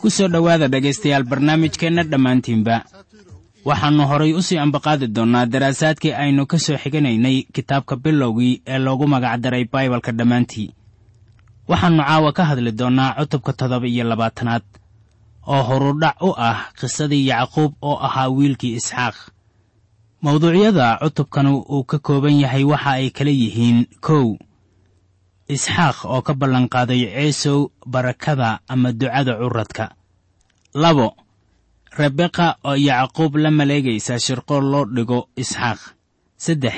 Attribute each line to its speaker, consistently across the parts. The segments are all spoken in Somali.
Speaker 1: ku soo dhowaada dhegaystayaal barnaamijkeenna dhammaantiinba. Waxaannu horay u sii ambaqaadi doonnaa daraasaadkii aynu ka soo xiganaynay kitaabka bilowgii ee loogu magacdaray baibalka dhammaantii. Waxaannu caawa ka hadli doonnaa cutubka toddoba iyo labaatanaad oo horudhac u ah qisadii yacquub oo ahaa wiilkii isxaaq. Mawduucyada cutubkan uu ka kooban yahay waxa ay kala yihiin kow isxaaq oo ka ballanqaaday ceesow barakada ama ducada curadka labo rebeqa oo yacquub la maleegaysa shirqool loo dhigo isxaaq. Saddex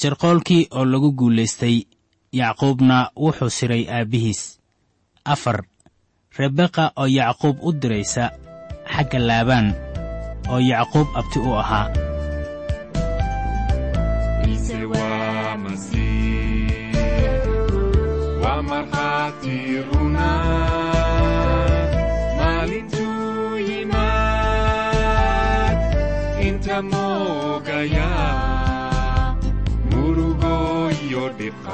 Speaker 1: shirqoolkii oo lagu guulaystay yacquubna wuxuu siray aabbihiis afar rebeqa oo yacquub u diraysa xagga laabaan oo yacquub abti u ahaa markhaati runa maalintuu yimaad inta moogayaa murugoo iyo dhibqa.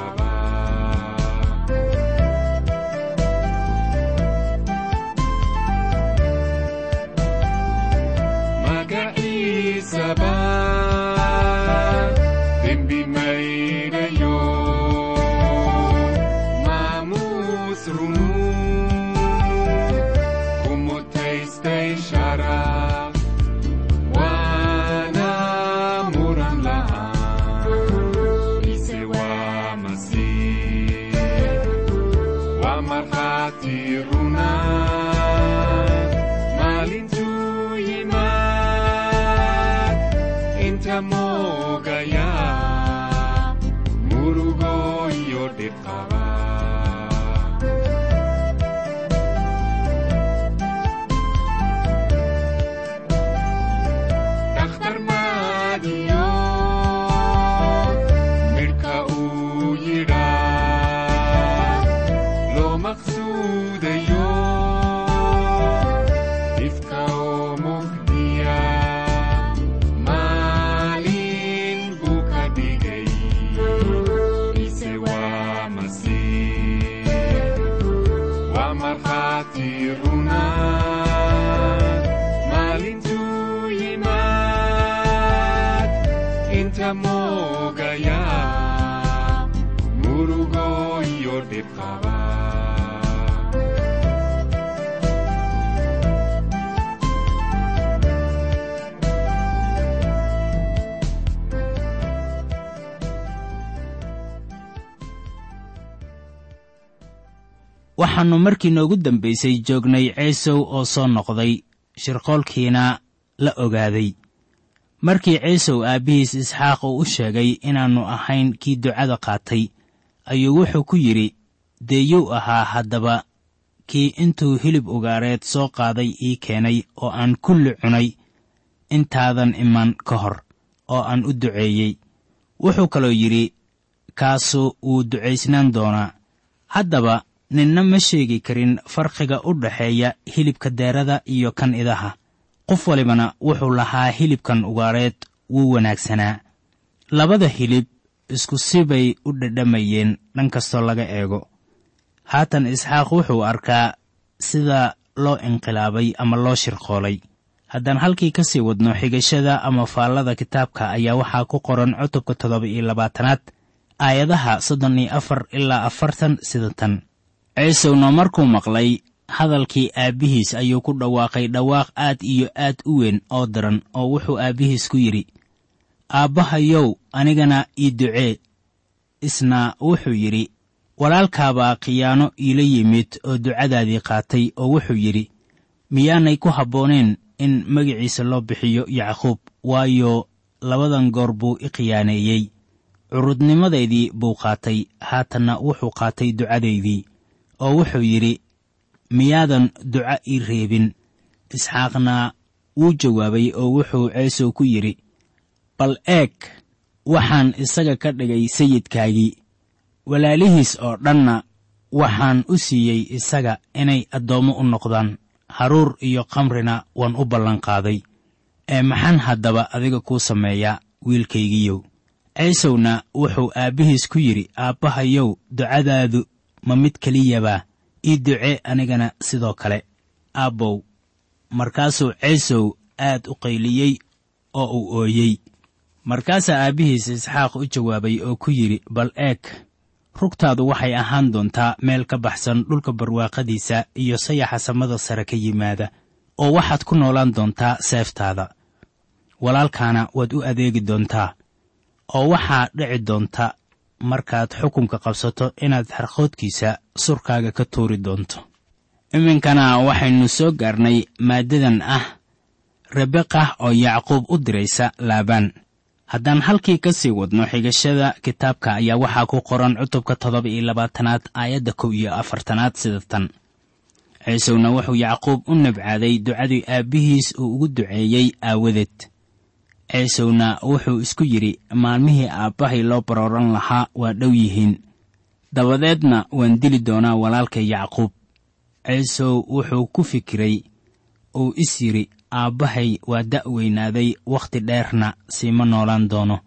Speaker 1: Waxaannu markii noogu dambaysay joognay ciisow oo soo noqday. Shirqoolkiina la ogaaday. Markii ciisow aabbihiis isxaaq uu u sheegay inaannu ahayn kii ducada qaatay ayuu wuxuu ku yidhi deeyow ahaa haddaba? Kii intuu hilib ugaareed soo qaaday ii keenay oo aan kulli cunay. Intaadan iman ka hor oo aan u duceeyey. Wuxuu kaloo yidhi kaasu wuu ducaysnaan doonaa. Haddaba ninna ma sheegi karin farqiga u dhaxeeya hilibka deerada iyo kan idaha. Qof walibana wuxuu lahaa hilibkan ugaareed wuu wanaagsanaa. Labada hilib isku sibay u dhadhamayeen dhan kastoo laga eego. Haatan isxaaq wuxuu arkaa sida loo inqilaabay ama loo shirqoolay. Haddaan halkii ka sii wadno xigashada ama faallada kitaabka ayaa waxaa ku qoran cutubka toddoba iyo labaatanaad aayadaha soddon iyo afar ilaa afartan sida tan ciisowna markuu maqlay hadalkii aabbihiis ayuu ku dhawaaqay dhawaaq aad iyo aad u weyn oo daran oo wuxuu aabbihiis ku yidhi aabbahayow anigana ii ducee isna wuxuu yidhi walaalkaabaa khiyaano iila yimid oo ducadaadii qaatay oo wuxuu yidhi miyaanay ku habbooneen in magiciisa loo bixiyo yacquub waayo labadan goor buu i khiyaaneeyey. Curudnimadeydii buu qaatay haatanna wuxuu qaatay ducadaydii oo wuxuu yidhi miyaadan duca ii reebin. Isxaaqna wuu jawaabay oo wuxuu ceesow ku yidhi bal eeg waxaan isaga ka dhigay sayidkaagii. Walaalihiis oo dhanna waxaan u siiyey isaga inay addoommo u noqdaan. Haruur iyo kamrina waan u ballanqaaday ee maxaan haddaba adiga kuu sameeyaa wiilkaygiiyow? Ciisowna wuxuu aabbihiis ku yidhi aabbahayow ducadaadu ma mid keliyabaa ii ducee anigana sidoo kale. Aabbow markaasuu ciisow aad u qayliyey oo uu ooyey. Markaasaa aabbihiis isxaaq u jawaabay oo ku yidhi bal eeg rugtaadu waxay ahaan doontaa meel ka baxsan dhulka barwaaqadiisa iyo sayaxa samada sare ka yimaada oo waxaad ku noolaan doontaa seeftaada. Walaalkaana waad u adeegi doontaa oo waxaa dhici doonta markaad xukunka qabsato inaad xarqoodkiisa surkaaga ka tuuri doonto. Iminkana waxaynu soo gaarnay maaddadan ah rebeqa oo yacquub u diraysa laabaan haddaan halkii ka sii wadno xigashada kitaabka ayaa waxaa ku qoran cutubka toddoba iyo labaatanaad aayadda kow iyo afartanaad sida tan. Ciisowna wuxuu yacquub u nabcaaday ducadii aabbihiis uu ugu duceeyey aawadeed ciisowna wuxuu isku yidhi maalmihii aabbahay loo barooran lahaa waa dhow yihiin. Dabadeedna waan dili doonaa walaalka yacquub. Ciisow wuxuu ku fikiray uu is yidhi aabbahay waa da' weynaaday wakhti dheerna siima noolaan doono.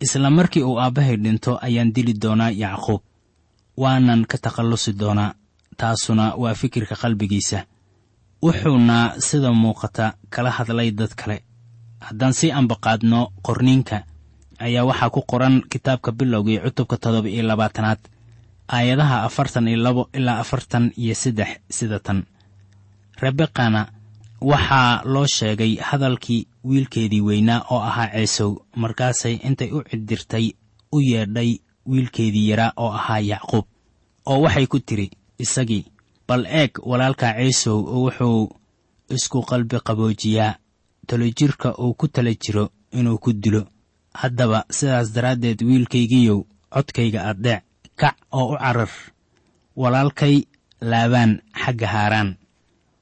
Speaker 1: Isla markii uu aabbahay dhinto ayaan dili doonaa yacquub waanan ka takhallusi doonaa taasuna waa fikirka qalbigiisa. Wuxuuna sida muuqata kala hadlay dad kale haddaan sii ambaqaadno qorniinka ayaa waxaa ku qoran kitaabka bilowgii cutubka toddoba iyo labaatanaad aayadaha afartan iyo labo ilaa afartan iyo saddex sida tan. Rebeqana waxaa loo sheegay hadalkii wiilkeedii weynaa oo ahaa ceesow markaasay intay u cidirtay u yeedhay wiilkeedii yaraa oo ahaa yacquub oo waxay ku tidhi isagii bal eeg walaalkaa ciisow wuxuu isku qalbi qaboojiyaa talojirka uu ku tala jiro inuu ku dilo. Haddaba sidaas daraaddeed wiilkaygiiyow codkayga addeec kac oo u carar. Walaalkay laabaan xagga haaraan.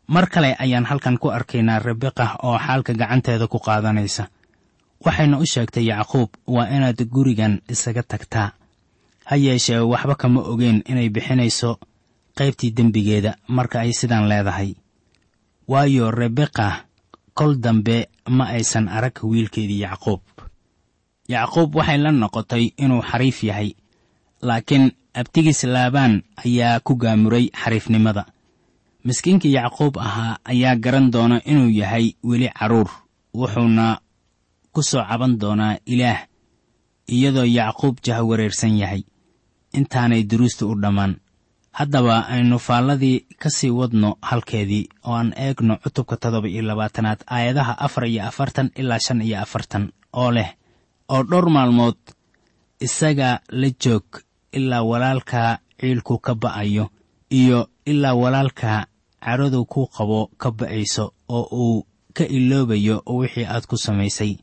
Speaker 1: Mar kale ayaan halkan ku arkaynaa rebeqa oo xaalka gacanteeda ku qaadanaysa. Waxayna u sheegtay yacquub waa inaad gurigan isaga tagtaa. Ha yeeshee waxba kama ogeen inay bixinayso qaybtii dembigeeda marka ay sidaan leedahay. Waayo rebeqa kol dambe ma aysan arag wiilkeedii yacquub. Yacquub waxay la noqotay inuu xariif yahay laakiin abtigiis laabaan ayaa ku gaamuray xariifnimada. Miskiinkii yacquub ahaa ayaa garan doona inuu yahay weli carruur wuxuuna ku soo caban doonaa ilaah iyadoo yacquub jahwareersan yahay. Intaanay duruusta u dhammaan haddaba aynu faalladii ka sii wadno halkeedii oo aan eegno cutubka toddoba iyo labaatanaad aayadaha afar iyo afartan ilaa shan iyo afartan oo leh oo dhowr maalmood isaga la joog ilaa walaalkaa ciilku ka ba'ayo iyo ilaa walaalka caradu ku qabo ka ba'ayso oo uu ka iloobayo wixii aad ku samaysay.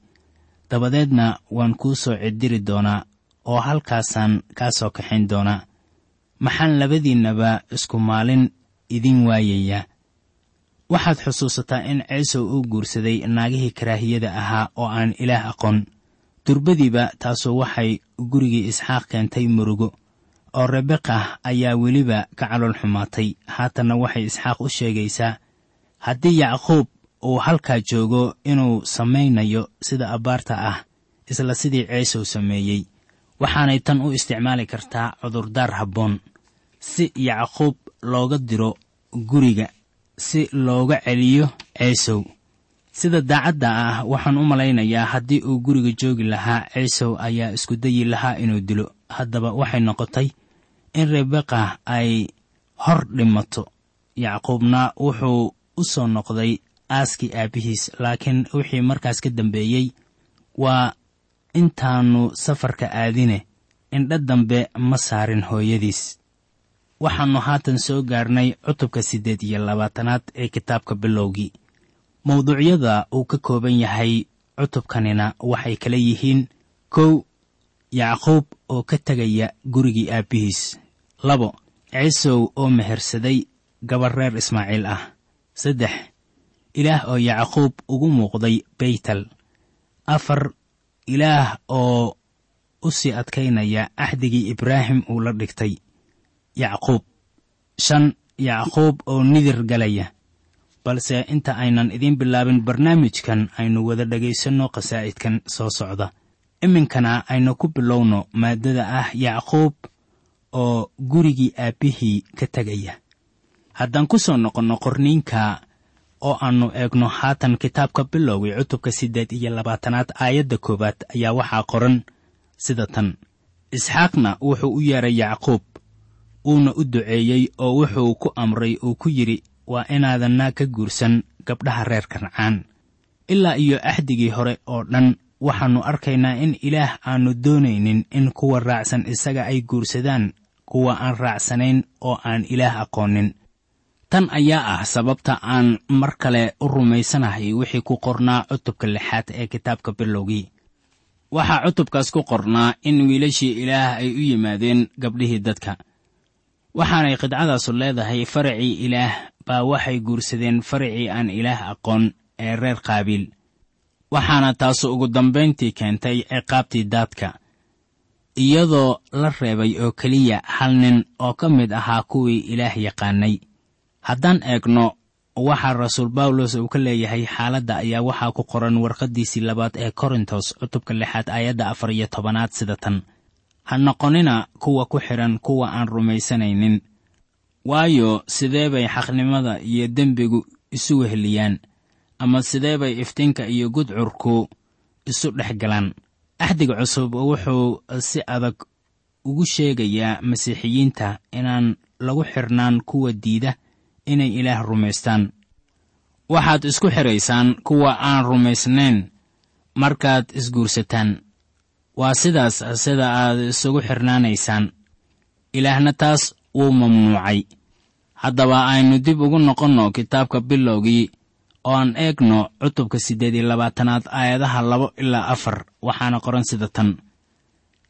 Speaker 1: Dabadeedna waan kuu soo cidiri doonaa oo halkaasaan kaa soo kaxayn doonaa maxaan labadiinnaba isku maalin idin waayayaa waxaad xusuusataa in ciisow uu guursaday naagihii karaahiyada ahaa oo aan ilaah aqoon. Durbadiiba taasu waxay gurigii isxaaq keentay murugo oo rebeqa ayaa weliba ka calool xumaatay. Haatanna waxay isxaaq u sheegaysaa haddii yacquub uu halkaa joogo inuu samaynayo sida abbaarta ah isla sidii ceesow sameeyey waxaanay tan u isticmaali kartaa cudurdaar habboon. Si yacquub looga diro guriga si looga celiyo ceesow sida daacadda ah waxaan u malaynayaa haddii uu guriga joogi lahaa ciisow ayaa isku dayi lahaa inuu dilo. Haddaba waxay noqotay in rebeqa ay hor dhimato. Yacquubna wuxuu u soo noqday aaskii aabbihiis laakiin wixii markaas ka dambeeyey waa intaannu safarka aadine indha dambe ma saarin hooyadiis. Waxaannu haatan soo gaarnay cutubka siddeed iyo labaatanaad ee kitaabka bilowgii. Mawduucyada uu ka kooban yahay cutubkanina waxay kala yihiin kow yacquub oo ka tegaya gurigii aabbihiis. Labo ciisow oo mehersaday gabar reer ismaaciil ah. Saddex ilaah oo yacquub ugu muuqday beytel afar ilaah oo u sii adkaynaya axdigii ibraahim uu la dhigtay yacquub. Shan yacquub oo nidir galaya. Balse inta aynan idiin bilaabin barnaamijkan aynu wada dhegaysanno qasaa'idkan soo socda. Iminkana aynu ku bilowno maaddada ah yacquub oo gurigii aabbihii ka tegaya haddaan ku soo noqonno qorniinka oo aannu eegno haatan kitaabka bilowgii cutubka siddeed iyo labaatanaad aayadda koowaad ayaa waxaa qoran sida tan. Isxaaqna wuxuu u yeedhay yacquub wuuna u duceeyey oo wuxuu ku amray uu ku yidhi waa inaadanna ka guursan gabdhaha reer kancaan ilaa iyo axdigii hore oo dhan waxaannu arkaynaa in ilaah aannu doonaynin in kuwa raacsan isaga ay guursadaan kuwa aan raacsanayn oo aan ilaah aqoonin tan ayaa ah sababta aan mar kale u rumaysanahay wixii ku qornaa cutubka lixaad ee kitaabka bilowgii. Waxaa cutubkaas ku qornaa in wiilashii ilaah ay u yimaadeen gabdhihii dadka. Waxaanay qidcadaasu leedahay faracii ilaah baa waxay guursadeen faracii aan ilaah aqoon ee reer qaabiil waxaana taasu ugu dambayntii keentay ciqaabtii daadka. Iyadoo la reebay oo keliya hal nin oo ka mid ahaa kuwii ilaah yaqaanay haddaan eegno waxaa rasuul bawlos uu ka leeyahay xaaladda ayaa waxaa ku qoran warqaddiisii labaad ee korintos cutubka lixaad aayadda afar iyo tobanaad sida tan. Ha noqonina kuwa ku xidhan kuwa aan rumaysanaynin. Waayo sidee bay xaqnimada iyo dembigu isu weheliyaan ama sidee bay iftiinka iyo gudcurku isu dhex galaan? Axdiga cusub wuxuu si adag ugu sheegayaa masiixiyiinta inaan lagu xidhnaan kuwa diida inay ilaah rumaystaan. Waxaad isku xidhaysaan kuwa aan rumaysnayn markaad isguursataan. Waa sidaas sida aad isugu xidhnaanaysaan ilaahna taas wuu mamnuucay. Haddaba aynu dib ugu noqonno kitaabka bilowgii oo eegno cutubka siddeed iyo labaatanaad aayadaha labo ilaa afar waxaana qoran sida tan.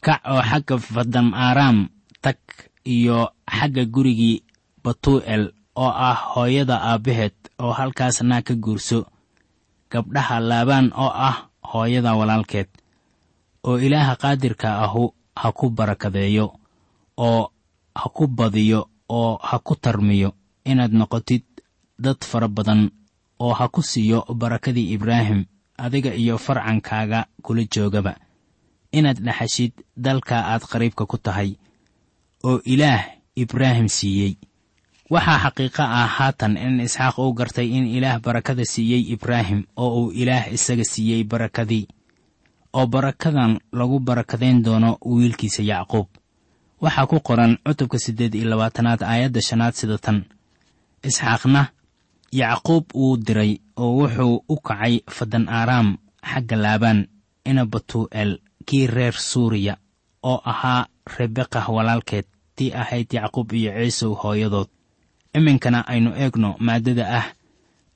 Speaker 1: Kac oo xagga fadam aaraam tag iyo xagga gurigii batuu'el oo ah hooyada aabbaheed oo halkaasna ka guurso. Gabdhaha laabaan oo ah hooyada walaalkeed oo ilaaha qaadirka ahu ha ku barakadeeyo oo ha ku badiyo oo ha ku tarmiyo inaad noqotid dad fara badan oo ha ku siiyo barakadii ibraahim adiga iyo farcankaaga kula joogaba. Inaad dhaxashid dalka aad qariibka ku tahay oo ilaah ibraahim siiyey waxaa xaqiiqo ah haatan in isxaaq uu gartay in ilaah barakada siiyey ibraahim oo uu ilaah isaga siiyey barakadii oo barakadan lagu barakadayn doono wiilkiisa yacquub. Waxaa ku qoran cutubka siddeed iyo labaatanaad aayadda shanaad sida tan. Isxaaqna yacquub wuu diray oo wuxuu u kacay fadan aaraam xagga laabaan ina batuu'el kii reer suuriya oo ahaa rebeqah walaalkeed tii ahayd yacquub iyo ciisow hooyadood iminkana aynu eegno maaddada ah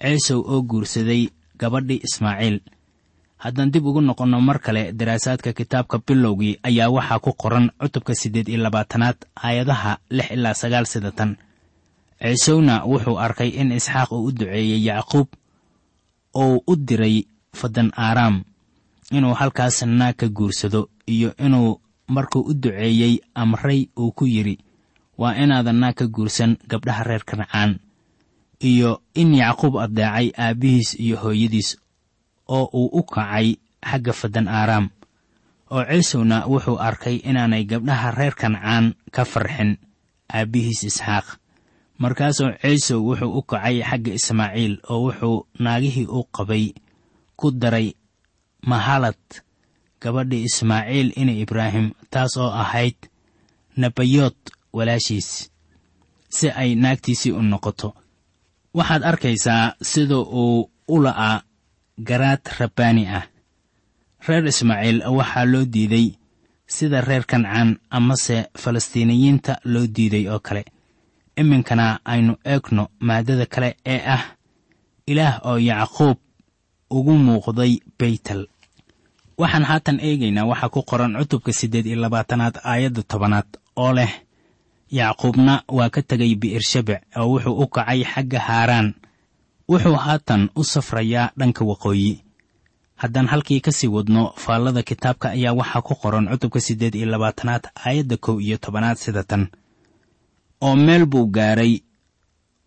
Speaker 1: ciisow oo guursaday gabadhii ismaaciil. Haddaan dib ugu noqonno mar kale daraasaadka kitaabka bilowgii ayaa waxaa ku qoran cutubka siddeed iyo labaatanaad aayadaha lix ilaa sagaal sida tan ciisowna wuxuu arkay in isxaaq uu u duceeyey yacquub ou u diray fadan aaraam inuu halkaas naag ka guursado iyo inuu markuu u duceeyey amray uu ku yidhi waa inaadan naag ka guursan gabdhaha reer kancaan iyo in yacquub addeecay aabbihiis iyo hooyadiis oo uu u kacay xagga faddan aaraam oo ciisowna wuxuu arkay inaanay gabdhaha reer kancaan ka farxin aabbihiis isxaaq. Markaasuu ciisow wuxuu u kacay xagga ismaaciil oo wuxuu naagihii u qabay ku daray mahalad gabadhii ismaaciil ina ibraahim taas oo ahayd nabayood walaashiis si ay naagtiisii u noqoto. Waxaad arkaysaa sida uu u la'aa garaad rabbaani ah. Reer ismaaciil waxaa loo diiday sida reer kancaan amase falastiiniyiinta loo diiday oo kale. Iminkana aynu eegno maaddada kale ee ah ilaah oo yacquub ugu muuqday beytel. Waxaan haatan eegaynaa waxaa ku qoran cutubka siddeed iyo labaatanaad aayadda tobanaad oo leh yacquubna waa ka tegay bi'ershabec oo wuxuu u kacay xagga haaraan. Wuxuu haatan u safrayaa dhanka waqooyi. Haddaan halkii ka sii wadno faallada kitaabka ayaa waxaa ku qoran cutubka siddeed iyo labaatanaad aayadda kow iyo tobanaad sida tan. Oo meel buu gaaray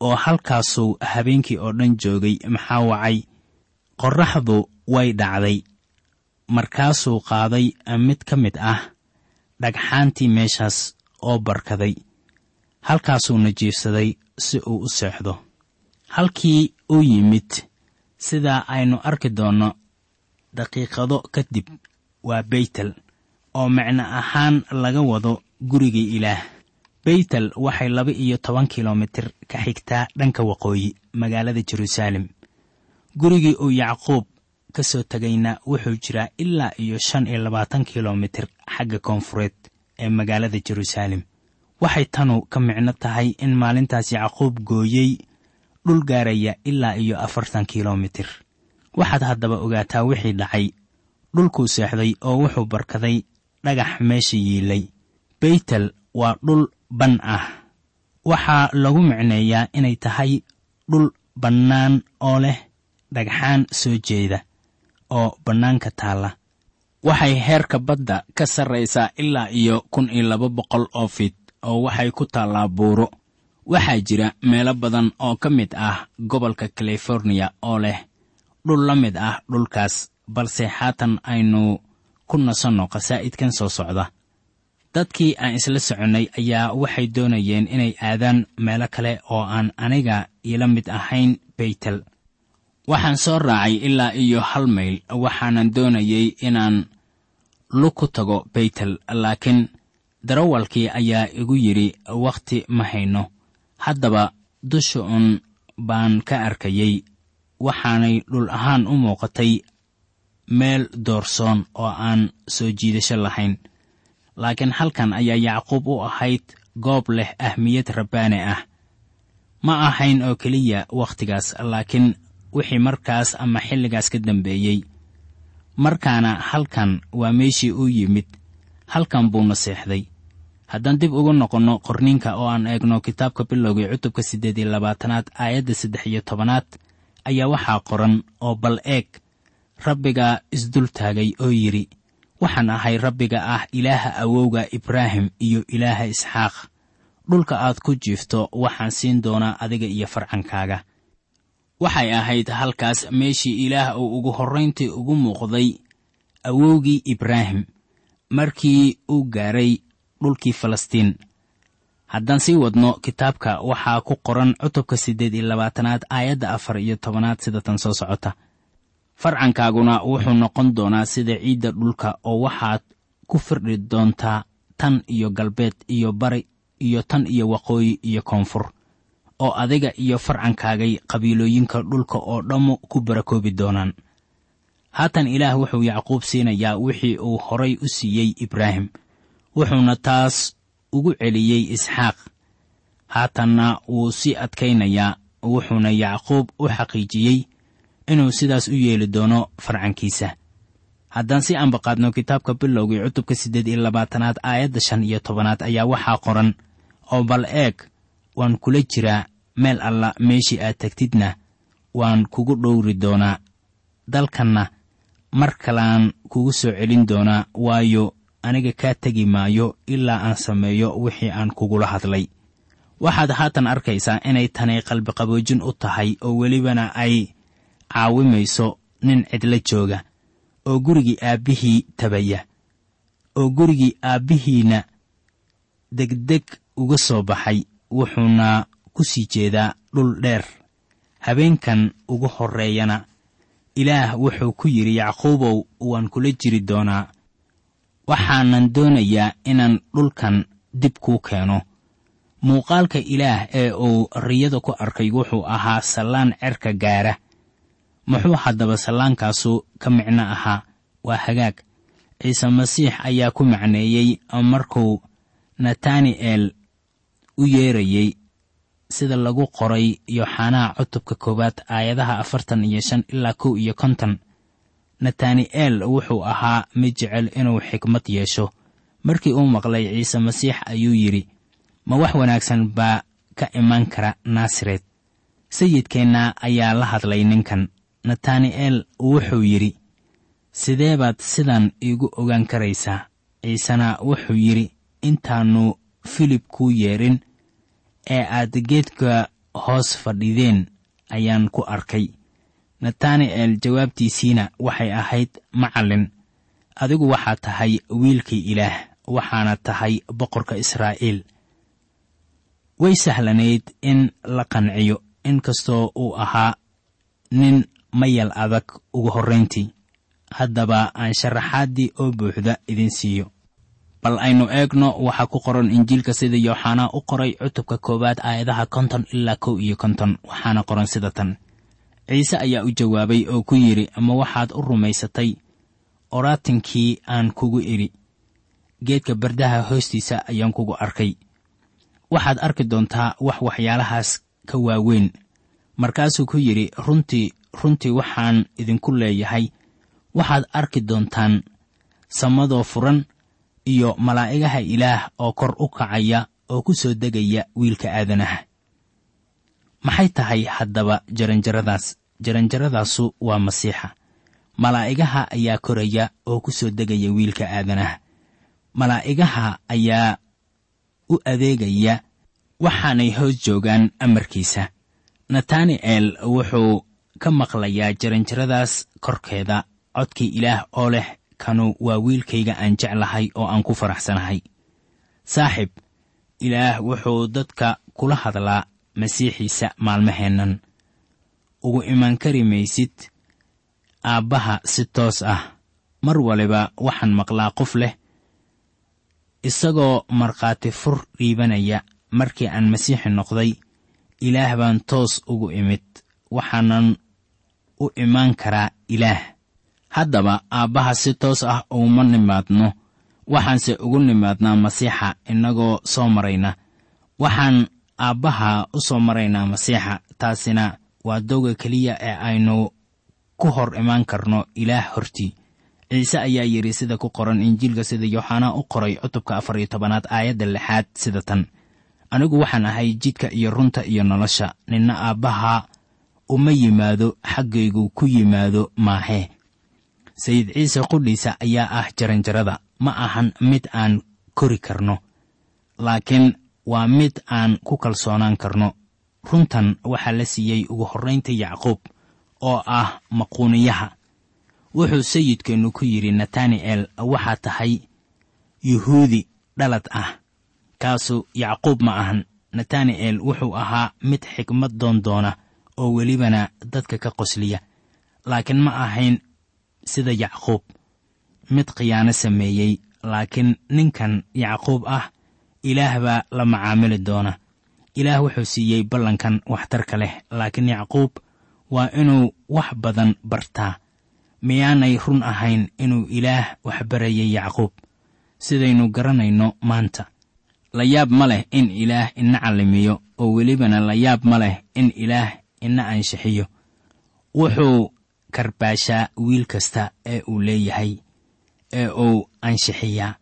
Speaker 1: oo halkaasuu habeenkii oo dhan joogay maxaa wacay? Qorraxdu way dhacday. Markaasuu qaaday mid ka mid ah dhagxaantii meeshaas oo barkaday halkaasuuna jiifsaday si uu u seexdo. Halkii uu yimid sidaa aynu arki doonno daqiiqado kadib waa beytel oo micno ahaan laga wado gurigii ilaah. Beytel waxay laba iyo toban kilomitir ka xigtaa dhanka waqooyi magaalada jeruusaalem gurigii uu yacquub ka soo tegayna wuxuu jiraa ilaa iyo shan iyo labaatan kilomitir xagga koonfureed ee magaalada jeruusaalem waxay tanu ka micno tahay in maalintaas yacquub gooyey dhul gaaraya ilaa iyo afartan kilomitir. Waxaad haddaba ogaataa wixii dhacay. Dhulkuu seexday oo wuxuu barkaday dhagax meesha yiilay. Beytel waa dhul ban ah. Waxaa lagu micneeyaa inay tahay dhul bannaan oo leh dhagxaan soo jeeda oo bannaanka taalla. Waxay heerka badda ka sarraysaa ilaa iyo kun iyo laba boqol oo fiid oo waxay ku taallaa buuro. Waxaa jira meelo badan oo ka mid ah gobolka californiya oo leh dhul la mid ah dhulkaas balse haatan aynu ku nasanno khasaa'idkan soo socda. Dadkii aan isla soconnay ayaa waxay doonayeen inay aadaan meelo kale oo aan aniga iila mid ahayn beytel waxaan soo raacay ilaa iyo hal mayl waxaanan doonayey inaan lug ku tago beytel laakiin darawalkii ayaa igu yidhi wakhti ma hayno. Haddaba dusha un baan ka arkayey waxaanay dhul ahaan u muuqatay meel doorsoon oo aan soo jiidasho lahayn. Laakiin halkan ayaa yacquub u ahayd goob leh ahmiyad rabbaani ah. Ma ahayn oo keliya wakhtigaas laakiin wixii markaas ama xilligaas ka dambeeyey. Markaana halkan waa meeshii uu yimid halkan buuna seexday haddaan dib ugu noqonno qorniinka oo aan eegno kitaabka bilowgii cutubka siddeed iyo labaatanaad aayadda saddex iyo tobanaad ayaa waxaa qoran oo bal eeg rabbigaa isdul taagay oo yidhi waxaan ahay rabbiga ah ilaaha awowga ibraahim iyo ilaaha isxaaq. Dhulka aad ku jiifto waxaan siin doonaa adiga iyo farcankaaga. Waxay ahayd halkaas meeshii ilaah uu ugu horrayntii ugu muuqday awowgii ibraahim markii uu gaaray dhulkii falastiin. Haddaan sii wadno kitaabka waxaa ku qoran cutubka siddeed iyo labaatanaad aayadda afar iyo tobanaad sida tan soo socota. Farcankaaguna wuxuu noqon doonaa sida ciidda dhulka oo waxaad ku firdhi doontaa tan iyo galbeed iyo bari iyo tan iyo waqooyi iyo koonfur oo adiga iyo farcankaagay qabiilooyinka dhulka oo dhammu ku barakoobi doonaan. Haatan ilaah wuxuu yacquub siinayaa wixii uu horay u siiyey ibraahim wuxuuna taas ugu celiyey isxaaq. Haatanna wuu sii adkaynayaa wuxuuna yacquub u xaqiijiyey inuu sidaas u yeeli doono farcankiisa. Haddaan si ambaqaadno kitaabka bilowgii cutubka siddeed iyo labaatanaad aayadda shan iyo tobanaad ayaa waxaa qoran oo bal eeg waan kula jiraa meel alla meeshii aad tegtidna waan kugu dhowri doonaa. Dalkanna mar kalaan kugu soo celin doonaa waayo aniga kaa tegi maayo ilaa aan sameeyo wixii aan kugula hadlay. Waxaad haatan arkaysaa inay tani qalbiqaboojin u tahay oo welibana ay caawimayso nin cidla jooga oo gurigii aabbihii tabaya oo gurigii aabbihiina degdeg uga soo baxay wuxuuna ku sii jeedaa dhul dheer. Habeenkan ugu horreeyana ilaah wuxuu ku yidhi yacquubow waan kula jiri doonaa waxaanan doonayaa inaan dhulkan dib kuu keeno. Muuqaalka ilaah ee uu riyada ku arkay wuxuu ahaa sallaan cerka gaara. Muxuu haddaba sallaankaasu ka micno ahaa waa hagaag. Ciise masiix ayaa ku macneeyey markuu natani'el u yeerayey sida lagu qoray yooxanaha cutubka koowaad aayadaha afartan iyo shan ilaa kow iyo konton natani'el wuxuu ahaa mid jecel inuu xikmad yeesho. Markii uu maqlay ciise masiix ayuu yidhi ma wax wanaagsan baa ka iman kara naasaret sayidkeenna ayaa la hadlay ninkan. Natani'el wuxuu yidhi sidee baad sidan iigu ogaan karaysaa? Ciisena wuxuu yidhi intaannu filib kuu yeedhin ee aad geedka hoos fadhideen ayaan ku arkay natani'el jawaabtiisiina waxay ahayd macallin adigu waxaad tahay wiilkii ilaah waxaana tahay boqorka israa'iil. Way sahlanayd in la qanciyo inkastoo uu ahaa nin mayal adag ugu horrayntii. Haddaba aan sharaxaaddii oo buuxda idin siiyo. Bal aynu eegno waxaa ku qoran injiilka sida yooxanaa u qoray cutubka koowaad aayadaha konton ilaa kow iyo konton waxaana qoran sida tan ciise ayaa u jawaabay oo ku yidhi ma waxaad u rumaysatay oraatinkii aan kugu idhi geedka bardaha hoostiisa ayaan kugu arkay. Waxaad arki doontaa wax waxyaalahaas ka waaweyn. Markaasuu ku yidhi runtii runtii waxaan idinku leeyahay. Waxaad arki doontaan samadoo furan iyo malaa'igaha ilaah oo kor u kacaya oo ku soo degaya wiilka aadanaha maxay tahay haddaba jaranjaradaas? Jaranjaradaasu waa masiixa. Malaa'igaha ayaa koraya oo ku soo degaya wiilka aadanaha. Malaa'igaha ayaa u adeegaya waxaanay hoos joogaan amarkiisa. Natani'el wuxuu ka maqlayaa jaranjaradaas korkeeda. Codkii ilaah oo leh kanu waa wiilkayga aan jeclahay oo aan ku faraxsanahay. Saaxib ilaah wuxuu dadka kula hadlaa masiixiisa maalmaheennan. Ugu iman kari maysid aabbaha si toos ah. Mar waliba waxaan maqlaa qof leh isagoo markhaati fur dhiibanaya markii aan masiixi noqday. Ilaah baan toos ugu imid waxaanan u imaan karaa ilaah. Haddaba aabbaha si toos ah uguma nimaadno waxaanse ugu nimaadnaa masiixa innagoo soo marayna. Waxaan aabbaha u soo maraynaa masiixa. Taasina waa dowga keliya ee aynu ku hor imaan karno ilaah hortii. Ciise ayaa yidhi sida ku qoran injiilka sida yooxanaa u qoray cutubka afar iyo tobanaad aayadda lixaad sida tan. Anigu waxaan ahay jidka iyo runta iyo nolosha. Ninna aabbaha uma yimaado xaggaygu ku yimaado maahee sayid ciise qudhiisa ayaa ah jaranjarada. Ma ahan mid aan kori karno. Laakiin waa mid aan ku kalsoonaan karno. Runtan waxaa la siiyey ugu horraynta yacquub oo ah maquuniyaha. Wuxuu sayidkeennu ku yidhi natani'el waxaa tahay yuhuudi dhalad ah. Kaasu yacquub ma ahan. Natani'el wuxuu ahaa mid xikmad doon doona oo welibana dadka ka qosliya. Laakiin ma ahayn sida yacquub. Mid khiyaano sameeyey laakiin ninkan yacquub ah ilaah baa la macaamili doona. Ilaah wuxuu siiyey ballankan waxtarka leh laakiin yacquub waa inuu wax badan bartaa. Miyaanay run ahayn inuu ilaah wax barayay yacquub. Sidaynu garanayno maanta la yaab ma leh in ilaah ina callimiyo oo welibana la yaab ma leh in ilaah ina anshixiyo. Wuxuu karbaashaa wiil kasta ee uu leeyahay ee uu anshixiyaa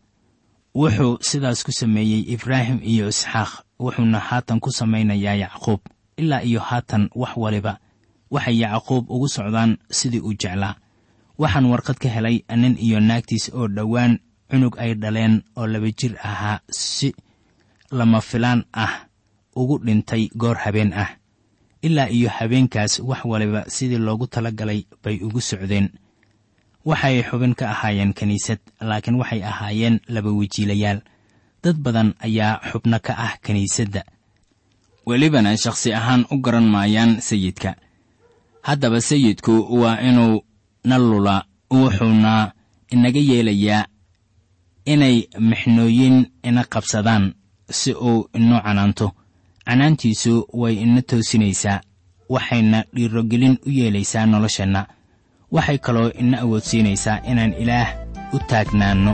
Speaker 1: wuxuu sidaas ku sameeyey ibraahim iyo isxaaq wuxuuna haatan ku samaynayaa yacquub ilaa iyo haatan wax waliba. Waxay yacquub ugu socdaan sidii uu jeclaa. Waxaan warqad ka helay nin iyo naagtiis oo dhowaan cunug ay dhaleen oo laba jir ahaa si lama filaan ah ugu dhintay goor habeen ah. Ilaa iyo habeenkaas wax waliba sidii loogu tala galay bay ugu socdeen waxay xubin ka ahaayeen kiniisad laakiin waxay ahaayeen laba wajiilayaal. Dad badan ayaa xubno ka ah kiniisadda welibana shakhsi ahaan u garan maayaan sayidka. Haddaba sayidku waa inuu na lula wuxuuna inaga yeelayaa inay mixnooyin ina qabsadaan si uu inoo canaanto. Canaantiisu way ina toosinaysaa waxayna dhiirogelin u yeelaysaa nolosheenna waxay kaloo ina awoodsiinaysaa inaan ilaah u taagnaanno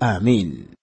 Speaker 2: aamiin